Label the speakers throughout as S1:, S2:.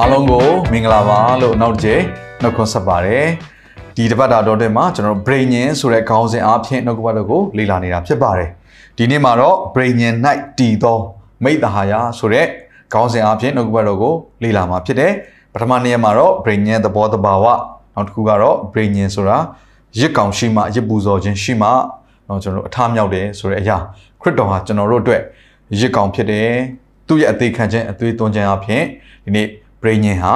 S1: အားလုံးကိုမင်္ဂလာပါလို့နောက်တစ်ချိန်နှုတ်ခွန်းဆက်ပါတယ်ဒီတပတ်တာတော်တဲ့မှာကျွန်တော် brain ညင်ဆိုတဲ့ခေါင်းစဉ်အားဖြင့်နှုတ်ကပတ်တော်ကိုလေ့လာနေတာဖြစ်ပါတယ်ဒီနေ့မှာတော့ brain ညင် night တည်သောမိတ္တဟာယဆိုတဲ့ခေါင်းစဉ်အားဖြင့်နှုတ်ကပတ်တော်ကိုလေ့လာမှာဖြစ်တယ်ပထမနေ့မှာတော့ brain ညင်သဘောတဘာဝနောက်တစ်ခုကတော့ brain ညင်ဆိုတာရစ်ကောင်ရှိမှရစ်ပူဇော်ခြင်းရှိမှတော့ကျွန်တော်တို့အထမြောက်တယ်ဆိုတဲ့အရာခရစ်တော်ဟာကျွန်တော်တို့အတွက်ရစ်ကောင်ဖြစ်တယ်သူ့ရဲ့အသေးခံခြင်းအသွေးသွင်းခြင်းအပြင်ဒီနေ့ brain ညင်ဟာ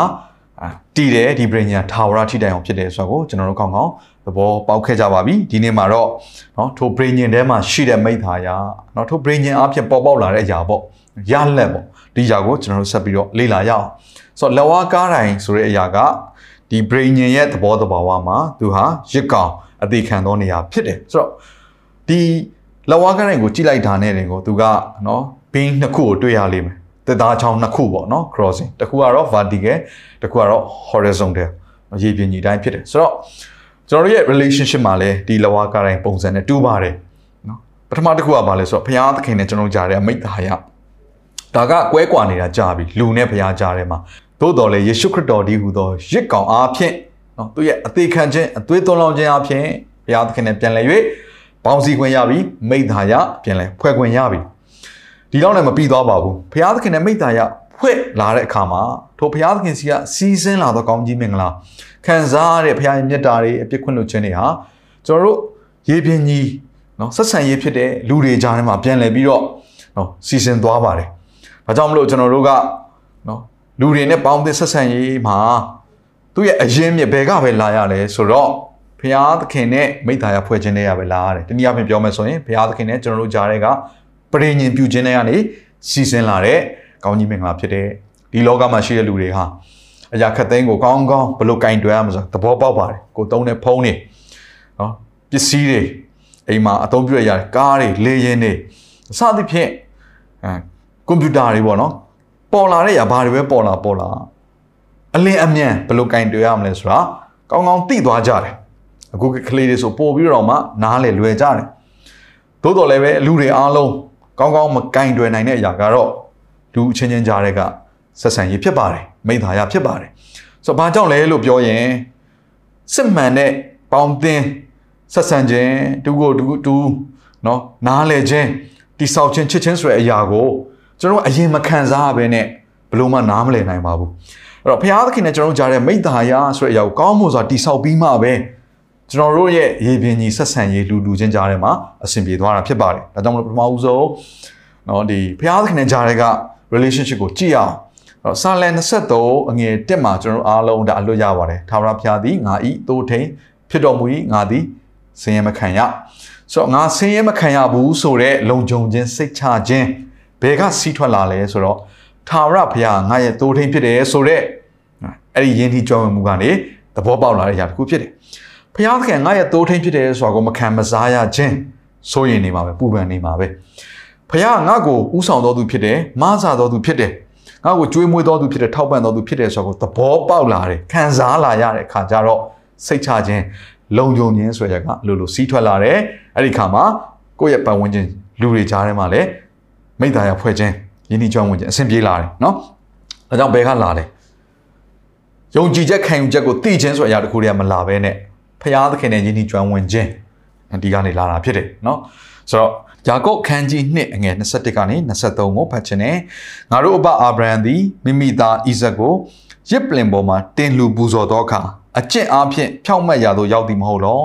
S1: တည်တယ်ဒီ brain ညင်ထာဝရထိတိုင်အောင်ဖြစ်တယ်ဆိုတော့ကျွန်တော်တို့ကောင်းကောင်းသဘောပေါက်ခဲ့ကြပါပြီဒီနေ့မှာတော့เนาะထို brain ညင်ထဲမှာရှိတဲ့မိသားရာเนาะထို brain ညင်အဖြစ်ပေါ်ပေါက်လာတဲ့အရာပေါ့ရလက်ပေါ့ဒီအရာကိုကျွန်တော်တို့ဆက်ပြီးတော့လေ့လာရအောင်ဆိုတော့လက်ဝါးကားတိုင်းဆိုတဲ့အရာကဒီ brain ညင်ရဲ့သဘောတဘာဝမှာသူဟာရစ်ကောင်အသေးခံသောနေရာဖြစ်တယ်ဆိုတော့ဒီလက်ဝါးကားတိုင်းကိုကြည့်လိုက်တာနဲ့တင်ကိုသူကเนาะဘင်းနှစ်ခုကိုတွေ့ရလိမ့်မယ် တက်သားချောင်းနှစ်ခုပေါ့နော် crossing တစ်ခုကတော့ vertical တစ်ခုကတော့ horizontal ရေပြင်ညီတိုင်းဖြစ်တယ်ဆိုတော့ကျွန်တော်တို့ရဲ့ relationship မှာလည်းဒီလဝါကားတိုင်းပုံစံနဲ့တူပါတယ်နော်ပထမတစ်ခုကဘာလဲဆိုတော့ဘုရားသခင်နဲ့ကျွန်တော်ကြားတဲ့အမိတ်သားရဒါကကွဲကွာနေတာကြာပြီလူနဲ့ဘုရားကြားထဲမှာသို့တော်လည်းယေရှုခရစ်တော်ဒီဟူသောရစ်ကောင်အားဖြင့်နော်သူရဲ့အသေးခံခြင်းအသွေးသွန်းလောင်းခြင်းအားဖြင့်ဘုရားသခင်နဲ့ပြန်လည်၍ပေါင်းစည်းခွင့်ရပြီမိတ်သားရပြန်လည်ဖွဲ့ခွင့်ရပြီ ဒီတော့လည်းမပြီးသွားပါဘူးဘုရားသခင်နဲ့မိတ္တာရဖွဲ့လာတဲ့အခါမှာထိုဘုရားသခင်စီကစီးစင်းလာသောကောင်းကြီးမင်္ဂလာခံစားရတဲ့ဘုရားရဲ့မြတ်တာတွေအပြစ်ခွင့်လို့ခြင်းတွေဟာကျွန်တော်တို့ရေပြင်းကြီးနော်ဆက်ဆံရေးဖြစ်တဲ့လူတွေကြားထဲမှာပြန်လည်ပြီးတော့နော်စီစဉ်သွားပါတယ်။ဒါကြောင့်မလို့ကျွန်တော်တို့ကနော်လူတွေနဲ့ပေါင်းသင်းဆက်ဆံရေးမှာသူ့ရဲ့အရင်မြစ်ဘယ်ကပဲလာရလဲဆိုတော့ဘုရားသခင်နဲ့မိတ္တာရဖွဲ့ခြင်းတွေရပဲလာရတယ်။တနည်းအားဖြင့်ပြောမယ်ဆိုရင်ဘုရားသခင်နဲ့ကျွန်တော်တို့ကြားထဲကပ ရိညင်ပြုခြင်းတွေကနေစီစဉ်လာတဲ့ကောင်းကြီးမင်္ဂလာဖြစ်တဲ့ဒီလောကမှာရှိတဲ့လူတွေဟာအရာခက်သိန်းကိုကောင်းကောင်းဘလို့ကင်တွယ်ရမှာဆိုသဘောပေါက်ပါတယ်ကိုသုံးတဲ့ဖုန်းတွေနော်ပစ္စည်းတွေအိမ်မှာအသုံးပြုရရကားတွေလေယာဉ်တွေအစသဖြင့်အဲကွန်ပျူတာတွေပေါ့နော်ပေါ်လာတဲ့ຢာဘာတွေပဲပေါ်လာပေါ်လာအလင်းအမြန်ဘလို့ကင်တွယ်ရမလဲဆိုတာကောင်းကောင်းသိသွားကြတယ်အခုကလေးတွေဆိုပို့ပြီးတော့မှနားလေလွယ်ကြတယ်သို့တော်လည်းပဲလူတွေအားလုံး ကောင်းကောင်းမကင်တွယ်နိုင်တဲ့အရာကတော့လူအချင်းချင်းကြားတဲ့ကဆက်ဆံရေးဖြစ်ပါတယ်မိသားရဖြစ်ပါတယ်ဆိုတော့ဘာကြောင့်လဲလို့ပြောရင်စစ်မှန်တဲ့ပေါင်းသင်းဆက်ဆံခြင်းတူကိုတူတူเนาะနားလဲခြင်းတိဆောက်ခြင်းချစ်ခြင်းဆိုတဲ့အရာကိုကျွန်တော်အရင်မခံစားရဘဲနဲ့ဘလို့မှနားမလည်နိုင်ပါဘူးအဲ့တော့ဘုရားသခင်နဲ့ကျွန်တော်ကြားတဲ့မိသားရဆိုတဲ့အရာကိုကောင်းမှုစွာတိဆောက်ပြီးမှပဲ ကျွန်တော်တို့ရဲ့ရေပြင်ကြီးဆက်ဆံရေးလူလူချင်းကြားထဲမှာအဆင်ပြေသွားတာဖြစ်ပါတယ်ဒါကြောင့်မလို့ပထမဦးဆုံးเนาะဒီဘုရားသခင်နဲ့ကြားတဲ့က relationship ကိုကြည့်အောင်တော့စာလန်23အငယ်1မှာကျွန်တော်အားလုံးဒါအလွတ်ရပါတယ်ထာဝရဘုရားသည်ငါဤသို့ထိန်ဖြစ်တော်မူ၏ငါသည်ဆင်းရဲမခံရဆိုတော့ငါဆင်းရဲမခံရဘူးဆိုတော့လုံခြုံခြင်းစိတ်ချခြင်းဘယ်ကစီးထွက်လာလဲဆိုတော့ထာဝရဘုရားငါရဲ့သို့ထိန်ဖြစ်တယ်ဆိုတော့အဲ့ဒီယဉ်ထီကြောင်းမှုကနေသဘောပေါက်လာတဲ့အရာတစ်ခုဖြစ်တယ် ဖျားသခင်ငါရဲ့တိုးထိန်ဖြစ်တယ်ဆိုတာကိုမခံမစားရခြင်းစိုးရင်နေမှာပဲပူပန်နေမှာပဲဖျားငါ့ကိုဥဆောင်တော်သူဖြစ်တယ်မဆာတော်သူဖြစ်တယ်ငါ့ကိုကြွေးမွေးတော်သူဖြစ်တယ်ထောက်ပံ့တော်သူဖြစ်တယ်ဆိုတာကိုသဘောပေါက်လာတယ်ခံစားလာရတဲ့အခါကျတော့စိတ်ချခြင်းလုံခြုံခြင်းဆိုရကအလိုလိုစီးထွက်လာတယ်အဲ့ဒီခါမှာကိုယ့်ရဲ့ပတ်ဝန်းကျင်လူတွေကြားထဲမှာလည်းမိသားရဖွဲ့ခြင်းယဉ်ဤကျွမ်းဝင်ခြင်းအဆင်ပြေလာတယ်နော်ဒါကြောင့်ဘယ်ကလာလဲယုံကြည်ချက်ခံယူချက်ကိုသိခြင်းဆိုတဲ့အရာတခုတည်းကမလာဘဲနဲ့ ဖျားသခင်နဲ့ယဉ်ဤကျွမ်းဝင်ခြင်းဒီကနေလာတာဖြစ်တယ်နော်ဆိုတော့ယာကုပ်ခန်းကြီး2အငယ်21ကနေ23ကိုဖတ်ခြင်းနဲ့ငါတို့အဘအာဗြဟံသည်မိမိသားဣဇက်ကိုရစ်ပလင်ပေါ်မှာတင်လူပူဇော်သောအခါအကျင့်အားဖြင့်ဖြောင့်မတ်ရာသို့ရောက်သည်မဟုတ်လော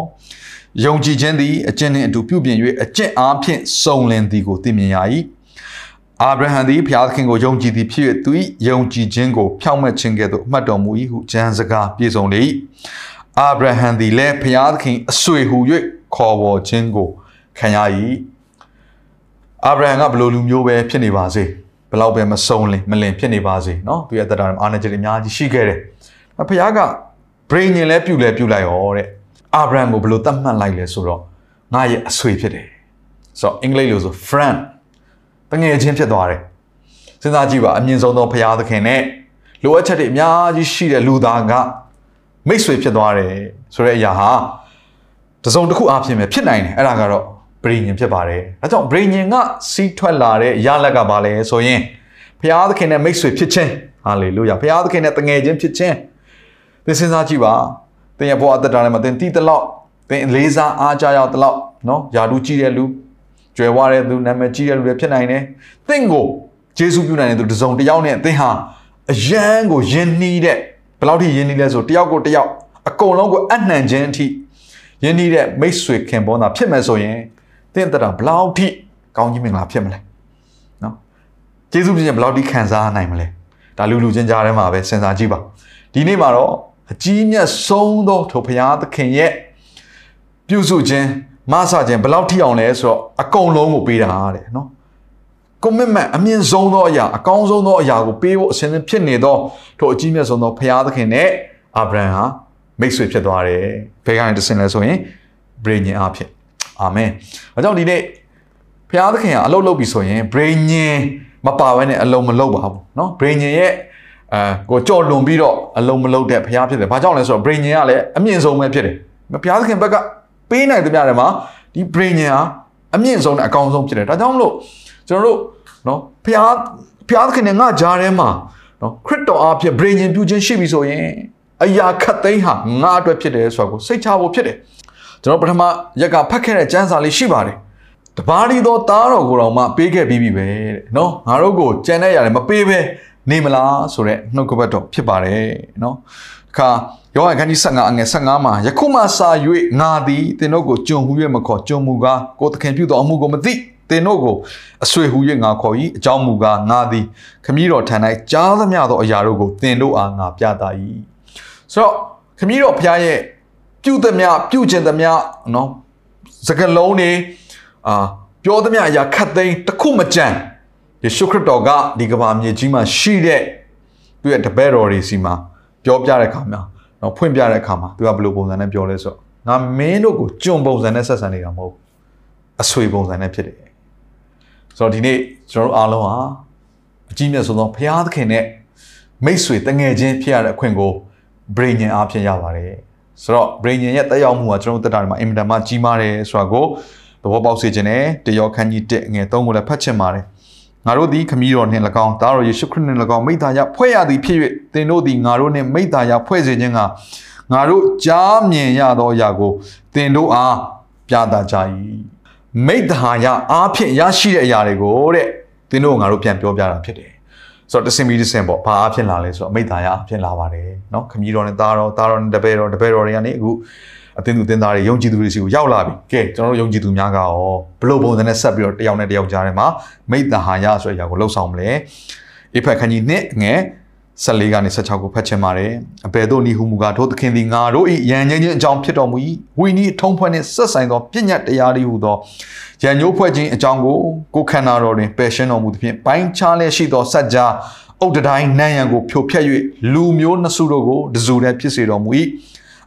S1: ယုံကြည်ခြင်းသည်အကျင့်နှင့်အတူပြုပြင်၍အကျင့်အားဖြင့်စုံလင်သည်ကိုသိမြင်ရ၏အာဗြဟံသည်ဘုရားသခင်ကိုယုံကြည်သည်ဖြစ်၍သူ၏ယုံကြည်ခြင်းကိုဖြောင့်မတ်ခြင်းကဲ့သို့အမှတ်တော်မူ၏ဟုကျမ်းစကားပြည့်စုံလေ၏ အာဗြဟံသည်လည်းဘုရားသခင်အဆွေဟူ၍ခေါ်ဝေါ်ခြင်းကိုခံရ၏အာဗြဟံကဘယ်လိုလူမျိုးပဲဖြစ်နေပါစေ ဘလောက်ပဲမဆုံးလင်မလင်ဖြစ်နေပါစေเนาะသူရဲ့တက်တာအာနာဂျီတွေအများကြီးရှိခဲ့တယ်ဖခင်က brain ညင်လဲပြုတ်လဲပြုတ်လိုက်ရောတဲ့အာဗြဟံကိုဘယ်လိုသတ်မှတ်လိုက်လဲဆိုတော့ငါရဲ့အဆွေဖြစ်တယ်ဆိုတော့အင်္ဂလိပ်လိုဆို friend တငယ်ချင်းဖြစ်သွားတယ်စဉ်းစားကြည့်ပါအမြင့်ဆုံးသောဖခင်သခင်နဲ့လိုအပ်ချက်တွေအများကြီးရှိတဲ့လူသားက မိတ်ဆွေဖြစ်သွားတယ်ဆိုတဲ့အရာဟာတစုံတစ်ခုအဖြစ်ပဲဖြစ်နိုင်တယ်အဲ့ဒါကတော့ brain ညင်ဖြစ်ပါတယ်ဒါကြောင့် brain ညင်ကစီးထွက်လာတဲ့ရလက်ကဘာလဲဆိုရင်ဖခင်သခင်နဲ့မိတ်ဆွေဖြစ်ခြင်းဟာလေလုယာဖခင်သခင်နဲ့တငယ်ချင်းဖြစ်ခြင်းသင်စဉ်းစားကြည့်ပါသင်ရဲ့ဘဝအသက်တာထဲမှာသင်တည်တလောက်သင်လေးစားအားကြရောက်တလောက်နော်ယာလူကြည့်တဲ့လူကြွယ်ဝတဲ့လူနာမည်ကြီးတဲ့လူတွေဖြစ်နိုင်တယ်သင်ကိုယေရှုပြုနိုင်တဲ့သူတစ်စုံတစ်ယောက်နဲ့သင်ဟာအယံကိုယဉ်နှီးတဲ့ ဘယ်လောက်ထိယဉ်နှီးလဲဆိုတယောက်ကိုတယောက်အကုန်လုံးကိုအနှံခြင်းအထိယဉ်နှီးတဲ့မိတ်ဆွေခင်ပွန်းတာဖြစ်မယ်ဆိုရင်သင်တတာဘယ်လောက်ထိကောင်းကြီးမင်္ဂလာဖြစ်မလဲနော်ယေရှုပြည့်ဘယ်လောက်ထိခံစားနိုင်မလဲဒါလူလူချင်းကြားထဲမှာပဲစဉ်းစားကြည့်ပါဒီနေ့မှာတော့အကြီးမြတ်ဆုံးသောထိုဘုရားသခင်ရဲ့ပြုစုခြင်းမဆခြင်းဘယ်လောက်ထိအောင်လဲဆိုတော့အကုန်လုံးကိုပေးတာတဲ့နော် commitment အမြင့်ဆုံးသောအရာအကောင်းဆုံးသောအရာကိုပေးဖို့အစဉ်ဖြစ်နေသောထိုအကြီးမြတ်ဆုံးသောဘုရားသခင်နဲ့အာဗြဟံဟာမိတ်ဆွေဖြစ်သွားတယ်။ဘယ်ကနေတဆင်လဲဆိုရင်ဘရိညင်အဖြစ်အာမင်။အဲကြောင့်ဒီနေ့ဘုရားသခင်ကအလုပ်လုပ်ပြီဆိုရင်ဘရိညင်မပါဘဲနဲ့အလုံးမလုပ်ပါဘူးเนาะဘရိညင်ရဲ့အဲကိုကြော်လွန်ပြီးတော့အလုံးမလုပ်တဲ့ဘုရားဖြစ်တယ်။ဘာကြောင့်လဲဆိုတော့ဘရိညင်ကလည်းအမြင့်ဆုံးပဲဖြစ်တယ်။ဘုရားသခင်ဘက်ကပေးနိုင်တဲ့များတယ်မှာဒီဘရိညင်ဟာအမြင့်ဆုံးနဲ့အကောင်းဆုံးဖြစ်တယ်။ဒါကြောင့်မလို့ ကျွန်တော်တို့နော်ဖျားဖျားသခင်နဲ့ငါကြားထဲမှာနော်ခရစ်တော်အဖြစ်ဗြိဉ္ဉ်ပြုခြင်းရှိပြီဆိုရင်အရာခတ်သိမ်းဟာငါအတွက်ဖြစ်တယ်ဆိုတာကိုစိတ်ချဖို့ဖြစ်တယ်ကျွန်တော်ပထမရက်ကဖတ်ခဲ့တဲ့ကျမ်းစာလေးရှိပါတယ်တပါးဒီသောသားတော်ကိုတော်မှပေးခဲ့ပြီးပြီပဲတဲ့နော်ငါတို့ကိုကြံတဲ့ရတယ်မပေးဘဲနေမလားဆိုတဲ့နှုတ်ကပတ်တော်ဖြစ်ပါတယ်နော်ခါယောဟန်ခန်းကြီး15အငယ်15မှာယခုမှစာ၍ငါသည်သင်တို့ကိုကြုံဟု၍မခေါ်ကြုံမူကားကိုသခင်ပြုသောအမှုကိုမသိ သင်တို့ကိုအဆွေဟူ၍ငါခေါ်၏အကြောင်းမူကားငါသည်ခမည်းတော်ထံ၌ကြားသမျှသောအရာတို့ကိုသင်တို့အားငါပြသ၏ဆိုတော့ခမည်းတော်ဘုရားရဲ့ပြုသမျှပြုခြင်းသမျှနော်စကလုံးတွေအာပြောသမျှအရာခတ်သိမ်းတစ်ခုမကြံယေရှုခရစ်တော်ကဒီကမ္ဘာမြေကြီးမှာရှိတဲ့သူရဲ့တပည့်တော်တွေစီမှာပြောပြတဲ့အခါမှာနော်ဖွင့်ပြတဲ့အခါမှာသူကဘယ်လိုပုံစံနဲ့ပြောလဲဆိုတော့ငါမင်းတို့ကိုကြုံပုံစံနဲ့ဆက်ဆံနေတာမဟုတ်အဆွေပုံစံနဲ့ဖြစ်တယ် ဆိုတော့ဒီနေ့ကျွန်တော်တို့အားလုံးဟာအကြီးမြတ်ဆုံးသောဘုရားသခင်နဲ့မိတ်ဆွေတငယ်ချင်းဖြစ်ရတဲ့အခွင့်ကို brain ဉာဏ်အားဖြင့်ရပါတယ်ဆိုတော့ brain ဉာဏ်ရဲ့တက်ရောက်မှုကကျွန်တော်တို့တက်တာတွေမှာအင်မတန်မှကြီးမားတယ်ဆိုတာကိုသဘောပေါက်စေခြင်းနဲ့တယောခန်းကြီး1ငယ်3ကိုလည်းဖတ်ချင်ပါတယ်ငါတို့သည်ခမည်းတော်နှင့်၎င်းသားတော်ယေရှုခရစ်နှင့်၎င်းမိသားရဖွဲ့ရသည်ဖြစ်၍သင်တို့သည်ငါတို့နှင့်မိသားရဖွဲ့စေခြင်းကငါတို့ကြားမြင်ရသောအရာကိုသင်တို့အားပြသကြ၏ မိတ္တဟာယအားဖြင့်ရရှိတဲ့အရာတွေကိုတဲ့သင်တို့ငါတို့ပြန်ပြောပြတာဖြစ်တယ်ဆိုတော့တစင်မီတစင်ပေါ့ဘာအားဖြင့်လာလဲဆိုတော့မိတ္တဟာယအားဖြင့်လာပါတယ်เนาะခမည်းတော်နဲ့သားတော်သားတော်နဲ့တပည့်တော်တပည့်တော်တွေကနေအခုအသင်းသူသင်သားတွေယုံကြည်သူတွေစီကိုရောက်လာပြီကဲကျွန်တော်တို့ယုံကြည်သူများကရောဘလို့ပုံစံနဲ့ဆက်ပြီးတော့တယောက်နဲ့တယောက်ကြားထဲမှာမိတ္တဟာယဆိုတဲ့အရာကိုလှုပ်ဆောင်မလဲအိဖက်ခန်းကြီးနှစ်ငယ် 14ကနေ16ကိုဖတ်ချင်ပါတယ်အဘယ်သို့ဤဟုမူကားထိုသခင်သည်ငါတို့၏ယံငြိမ်းခြင်းအကြောင်းဖြစ်တော်မူ၏ဝိနည်းထုံးဖွဲ့နှင့်ဆက်ဆိုင်သောပညာတရားတွေဟူသောယံညိုးဖွဲ့ခြင်းအကြောင်းကိုကိုခန္ဓာတော်တွင်ပယ်ရှင်းတော်မူသဖြင့်ပိုင်းခြားလျက်ရှိသောစัจ जा အုတ်တိုင်းနန်းရံကိုဖြိုဖျက်၍လူမျိုးနှစုတို့ကိုတစုတည်းဖြစ်စေတော်မူ၏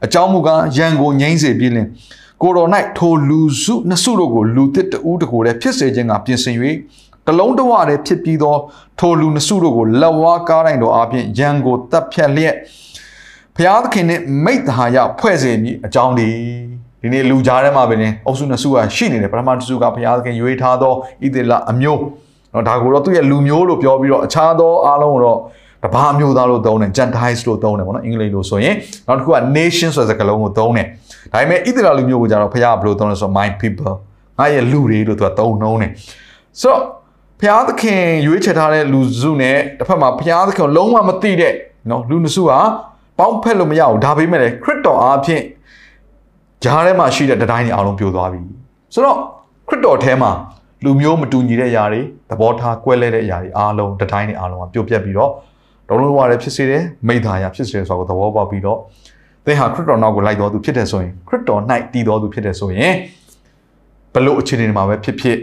S1: အကြောင်းမူကားယံကိုငြိမ်းစေပြီးလင်ကိုတော်၌ထိုလူစုနှစုတို့ကိုလူတစ်တူးတကိုယ်တည်းဖြစ်စေခြင်းကပြင်ဆင်၍ တလုံးတဝတည်းဖြစ်ပြီးသောထိုလူနှစုတို့ကိုလက်ဝါးကားတိုင်းတော်အပြင်ရန်ကိုတပ်ဖြတ်လျက်ဘုရားသခင်နှင့်မိတ္တဟာယဖွဲ့စေမည်အကြောင်းဒီဒီနေ့လူကြားထဲမှာပဲနေအုပ်စုနှစုကရှိနေတယ်ပထမတစ်စုကဘုရားသခင်ရွေးထားသောဣသေလအမျိုးနော်ဒါကိုတော့သူ့ရဲ့လူမျိုးလို့ပြောပြီးတော့အခြားသောအားလုံးကိုတော့တဘာမျိုးသားလို့သုံးတယ် Gentiles လို့သုံးတယ်ပေါ့နော်အင်္ဂလိပ်လို့ဆိုရင်နောက်တစ်ခုက nation ဆိုတဲ့စကားလုံးကိုသုံးတယ်ဒါပေမဲ့ဣသေလလူမျိုးကိုကြတော့ဘုရားကဘယ်လိုသုံးလဲဆိုတော့ my people ငါရဲ့လူတွေလို့သူကသုံးနှုံးတယ်ဆိုတော့ ဘုရားသခင်ရွေးချယ်ထားတဲ့လူစုနဲ့တစ်ဖက်မှာဘုရားသခင်လုံးဝမသိတဲ့နော်လူနစုဟာပေါင်းဖက်လို့မရဘူးဒါပေမဲ့ခရစ်တော်အားဖြင့်ဂျားထဲမှာရှိတဲ့တတိုင်းတွေအားလုံးပြိုသွားပြီဆိုတော့ခရစ်တော်ထဲမှာလူမျိုးမတူညီတဲ့အရာတွေသဘောထားကွဲလဲတဲ့အရာတွေအားလုံးတတိုင်းတွေအားလုံးကပြုတ်ပြက်ပြီးတော့တော်လုံးဝရဖြစ်စေတယ်မိသားရဖြစ်စေတယ်ဆိုတော့သဘောပေါက်ပြီးတော့သင်ဟာခရစ်တော်နောက်ကိုလိုက်တော်သူဖြစ်တယ်ဆိုရင်ခရစ်တော်၌တည်တော်သူဖြစ်တယ်ဆိုရင်ဘလို့အခြေအနေမှာပဲဖြစ်ဖြစ်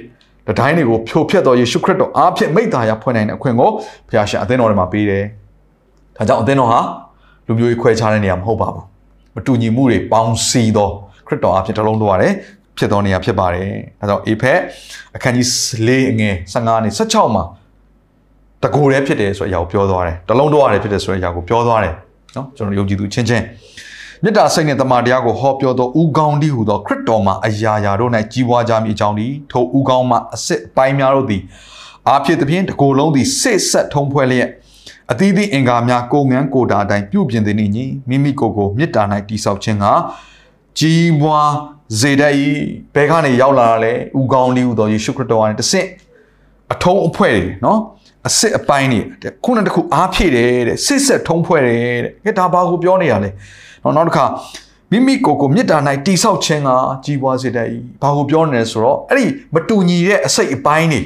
S1: တတိုင်းတွေကိုဖြိုဖျက်တော်ယေရှုခရစ်တော်အားဖြင့်မိတ္တာရဖွင့်နိုင်တဲ့အခွင့်ကိုဘုရားရှင်အသင်းတော်ထဲမှာပေးတယ်။ဒါကြောင့်အသင်းတော်ဟာလူမျိုးရေးခွဲခြားတဲ့နေရာမဟုတ်ပါဘူး။မတူညီမှုတွေပေါင်းစည်းသောခရစ်တော်အားဖြင့်တလုံးတော်ရတယ်ဖြစ်တော်နေရာဖြစ်ပါတယ်။ဒါကြောင့်အေဖက်အခန်းကြီး၄အငယ်15နဲ့16မှာတကူရဲဖြစ်တယ်ဆိုတဲ့အရာကိုပြောသွားတယ်။တလုံးတော်ရတယ်ဖြစ်တယ်ဆိုတဲ့အရာကိုပြောသွားတယ်။နော်ကျွန်တော်ယုံကြည်သူချင်းချင်း မေတ္တာစိတ်နှင့်တမန်တရားကိုဟောပြောသောဥကောင်းသည်ဟူသောခရစ်တော်မှာအရာရာတို့၌ကြီးပွားကြမည်အကြောင်းသည်ထိုဥကောင်းမှာအစစ်အပိုင်းများတို့သည်အာဖြစ်သဖြင့်တကိုယ်လုံးသည်စိတ်ဆက်ထုံးဖွဲ့လျက်အသီးသီးအင်္ဂါများကိုငန်းကိုတာအတိုင်းပြုပြင်သည်နှင့်ညီမိမိကိုယ်ကိုမေတ္တာ၌တည်ဆောက်ခြင်းကကြီးပွားစေတတ်၏ဘယ်ကနေရောက်လာတာလဲဥကောင်းသည်ဟူသောယေရှုခရစ်တော်ကနေတဆင့်အထုံးအဖွဲ့တွေနော် အစစ်အပိုင်းတွေခုနတခုအားဖြည့်တယ်တဲ့စစ်ဆက်ထုံးဖွဲ့တယ်တဲ့ဒါဘာကိုပြောနေရလဲနောက်နောက်တစ်ခါမိမိကိုယ်ကိုမေတ္တာ၌တိဆောက်ခြင်းကကြီးပွားစေတတ်၏ဘာကိုပြောနေလဲဆိုတော့အဲ့ဒီမတူညီတဲ့အစိတ်အပိုင်းတွေ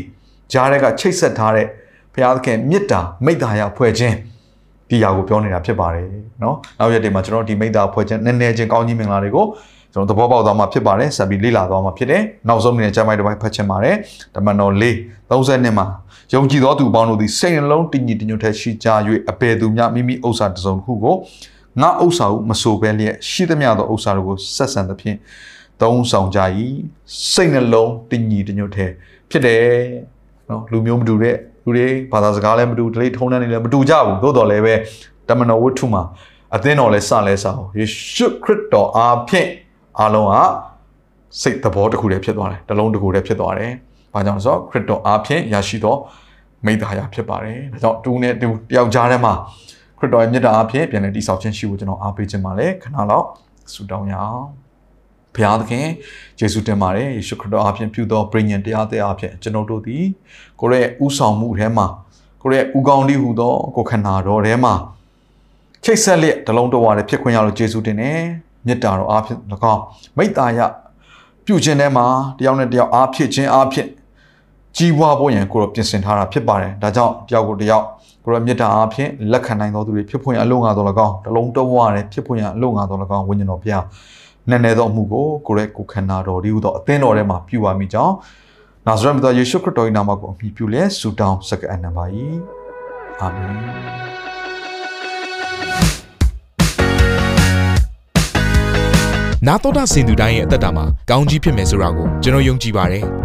S1: ကြားတဲ့ကချိတ်ဆက်ထားတဲ့ဘုရားသခင်မေတ္တာမိတ္တာရဖွဲ့ခြင်းဒီຢာကိုပြောနေတာဖြစ်ပါတယ်เนาะနောက်ရက်တွေမှာကျွန်တော်ဒီမိတ္တာဖွဲ့ခြင်းနည်းနည်းချင်းကောင်းကြီးမင်္ဂလာတွေကိုကျွန်တော်သဘောပေါက်သွားမှာဖြစ်ပါတယ်ဆက်ပြီးလေ့လာသွားမှာဖြစ်တယ်နောက်ဆုံးအနေနဲ့ကျမ်းပိုင်းတစ်ပိုင်းဖတ်ချင်ပါတယ်ဓမ္မတော်၄30နှစ်မှာ ယုံကြည်သောသူပေါင်းတို့သည်စိတ်နှလုံးတည်ငြိမ်တညွတ်ထဲရှိကြ၍အပေသူများမိမိဥစ္စာတစ်စုံတစ်ခုကိုငါဥစ္စာဟုမဆိုဘဲလျက်ရှိသမျှသောဥစ္စာတို့ကိုဆက်ဆံသဖြင့်သုံးဆောင်ကြ၏စိတ်နှလုံးတည်ငြိမ်တညွတ်ထဲဖြစ်တယ်နော်လူမျိုးမတူတဲ့လူတွေဘာသာစကားလည်းမတူဒလိထုံးတန်းနေလည်းမတူကြဘူးသို့တော်လည်းပဲတမန်တော်ဝတ္ထုမှာအသင်းတော်လည်းစလဲစအောင်ယေရှုခရစ်တော်အားဖြင့်အားလုံးကစိတ်သဘောတစ်ခုတည်းဖြစ်သွားတယ်တလုံးတစ်ခုတည်းဖြစ်သွားတယ်။ ဘာကြောင့်လဲဆိုတော့ခရစ်တော်အားဖြင့်ရရှိသောမိသားရာဖြစ်ပါတယ်။ဒါကြောင့်တူနဲ့တူတယောက်ကြားထဲမှာခရစ်တော်ရဲ့မြတ်တာအားဖြင့်ပြန်လည်တည်ဆောက်ခြင်းရှိဖို့ကျွန်တော်အားပေးခြင်းပါလေခဏလောက်ဆုတောင်းရအောင်။ဘုရားသခင်ယေရှုတင်ပါတယ်ယေရှုခရစ်တော်အားဖြင့်ပြုသောပြည့်ညင်တရားတဲ့အားဖြင့်ကျွန်တော်တို့သည်ကိုယ့်ရဲ့ဥဆောင်မှုထဲမှာကိုယ့်ရဲ့ဥကောင်းလေးဟူသောကိုခန္ဓာတော်ထဲမှာချိတ်ဆက်လျက်တလုံးတော်ဝါတဲ့ဖြစ်ခွင့်ရလို့ယေရှုတင်တယ်မေတ္တာတော်အားဖြင့်၎င်းမိတ္တာယပြုခြင်းထဲမှာတယောက်နဲ့တယောက်အားဖြစ်ခြင်းအားဖြင့် ကြီးပွားဖို့ရန်ကိုတော့ပြင်ဆင်ထားတာဖြစ်ပါတယ်ဒါကြောင့်တယောက်ကိုတယောက်ကိုရောမေတ္တာအားဖြင့်လက်ခံနိုင်သောသူတွေဖြစ်ဖွင့်အလုံးငါတော်၎င်းတလုံးတော်ဝါတဲ့ဖြစ်ဖွင့်အလုံးငါတော်၎င်းဝိညာဉ်တော်ဘုရားနည်းနည်းသောအမှုကိုကိုရဲကိုခန္ဓာတော်ဒီဟုသောအသင်းတော်ထဲမှာပြုပါမိကြောင်းနာဇရက်မြတ်ယေရှုခရစ်တော်၏နာမကိုအမိပြုလျက်ဆုတောင်းစကားအနံပါ၏အာမင်
S2: နာတော်တာစင်သူတိုင်းရဲ့အသက်တာမှာကောင်းကြီးဖြစ်မယ်ဆိုတာကိုကျွန်တော်ယုံကြည်ပါတယ်။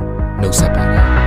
S2: နှုတ်ဆက်ပါတယ်